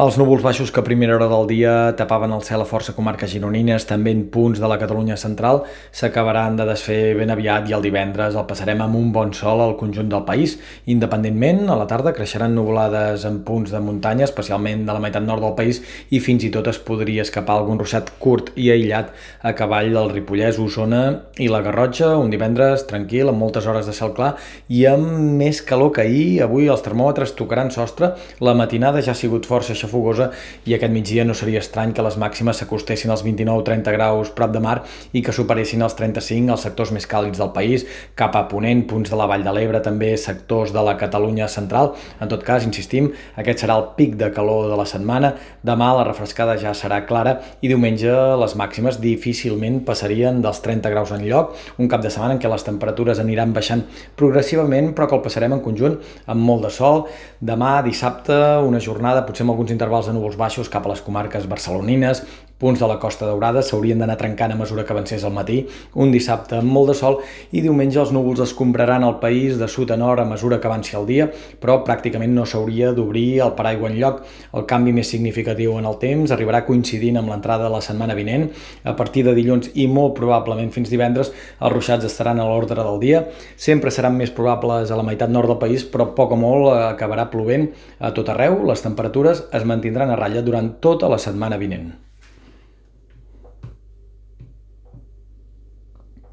Els núvols baixos que a primera hora del dia tapaven el cel a força comarques gironines, també en punts de la Catalunya central, s'acabaran de desfer ben aviat i el divendres el passarem amb un bon sol al conjunt del país. Independentment, a la tarda creixeran nuvolades en punts de muntanya, especialment de la meitat nord del país, i fins i tot es podria escapar algun ruixat curt i aïllat a cavall del Ripollès, Osona i la Garrotxa, un divendres tranquil, amb moltes hores de cel clar i amb més calor que ahir. Avui els termòmetres tocaran sostre, la matinada ja ha sigut força xafogosa i aquest migdia no seria estrany que les màximes s'acostessin als 29-30 graus prop de mar i que superessin els 35 als sectors més càlids del país, cap a Ponent, punts de la Vall de l'Ebre, també sectors de la Catalunya central. En tot cas, insistim, aquest serà el pic de calor de la setmana. Demà la refrescada ja serà clara i diumenge les màximes difícilment passarien dels 30 graus en lloc, un cap de setmana en què les temperatures aniran baixant progressivament, però que el passarem en conjunt amb molt de sol. Demà, dissabte, una jornada potser amb alguns intervals de núvols baixos cap a les comarques barcelonines, punts de la Costa Daurada s'haurien d'anar trencant a mesura que avancés el matí, un dissabte amb molt de sol i diumenge els núvols es compraran el país de sud a nord a mesura que avanci el dia, però pràcticament no s'hauria d'obrir el paraigua en lloc. El canvi més significatiu en el temps arribarà coincidint amb l'entrada de la setmana vinent. A partir de dilluns i molt probablement fins divendres, els ruixats estaran a l'ordre del dia. Sempre seran més probables a la meitat nord del país, però poc o molt acabarà plovent a tot arreu. Les temperatures es mantindran a ratlla durant tota la setmana vinent.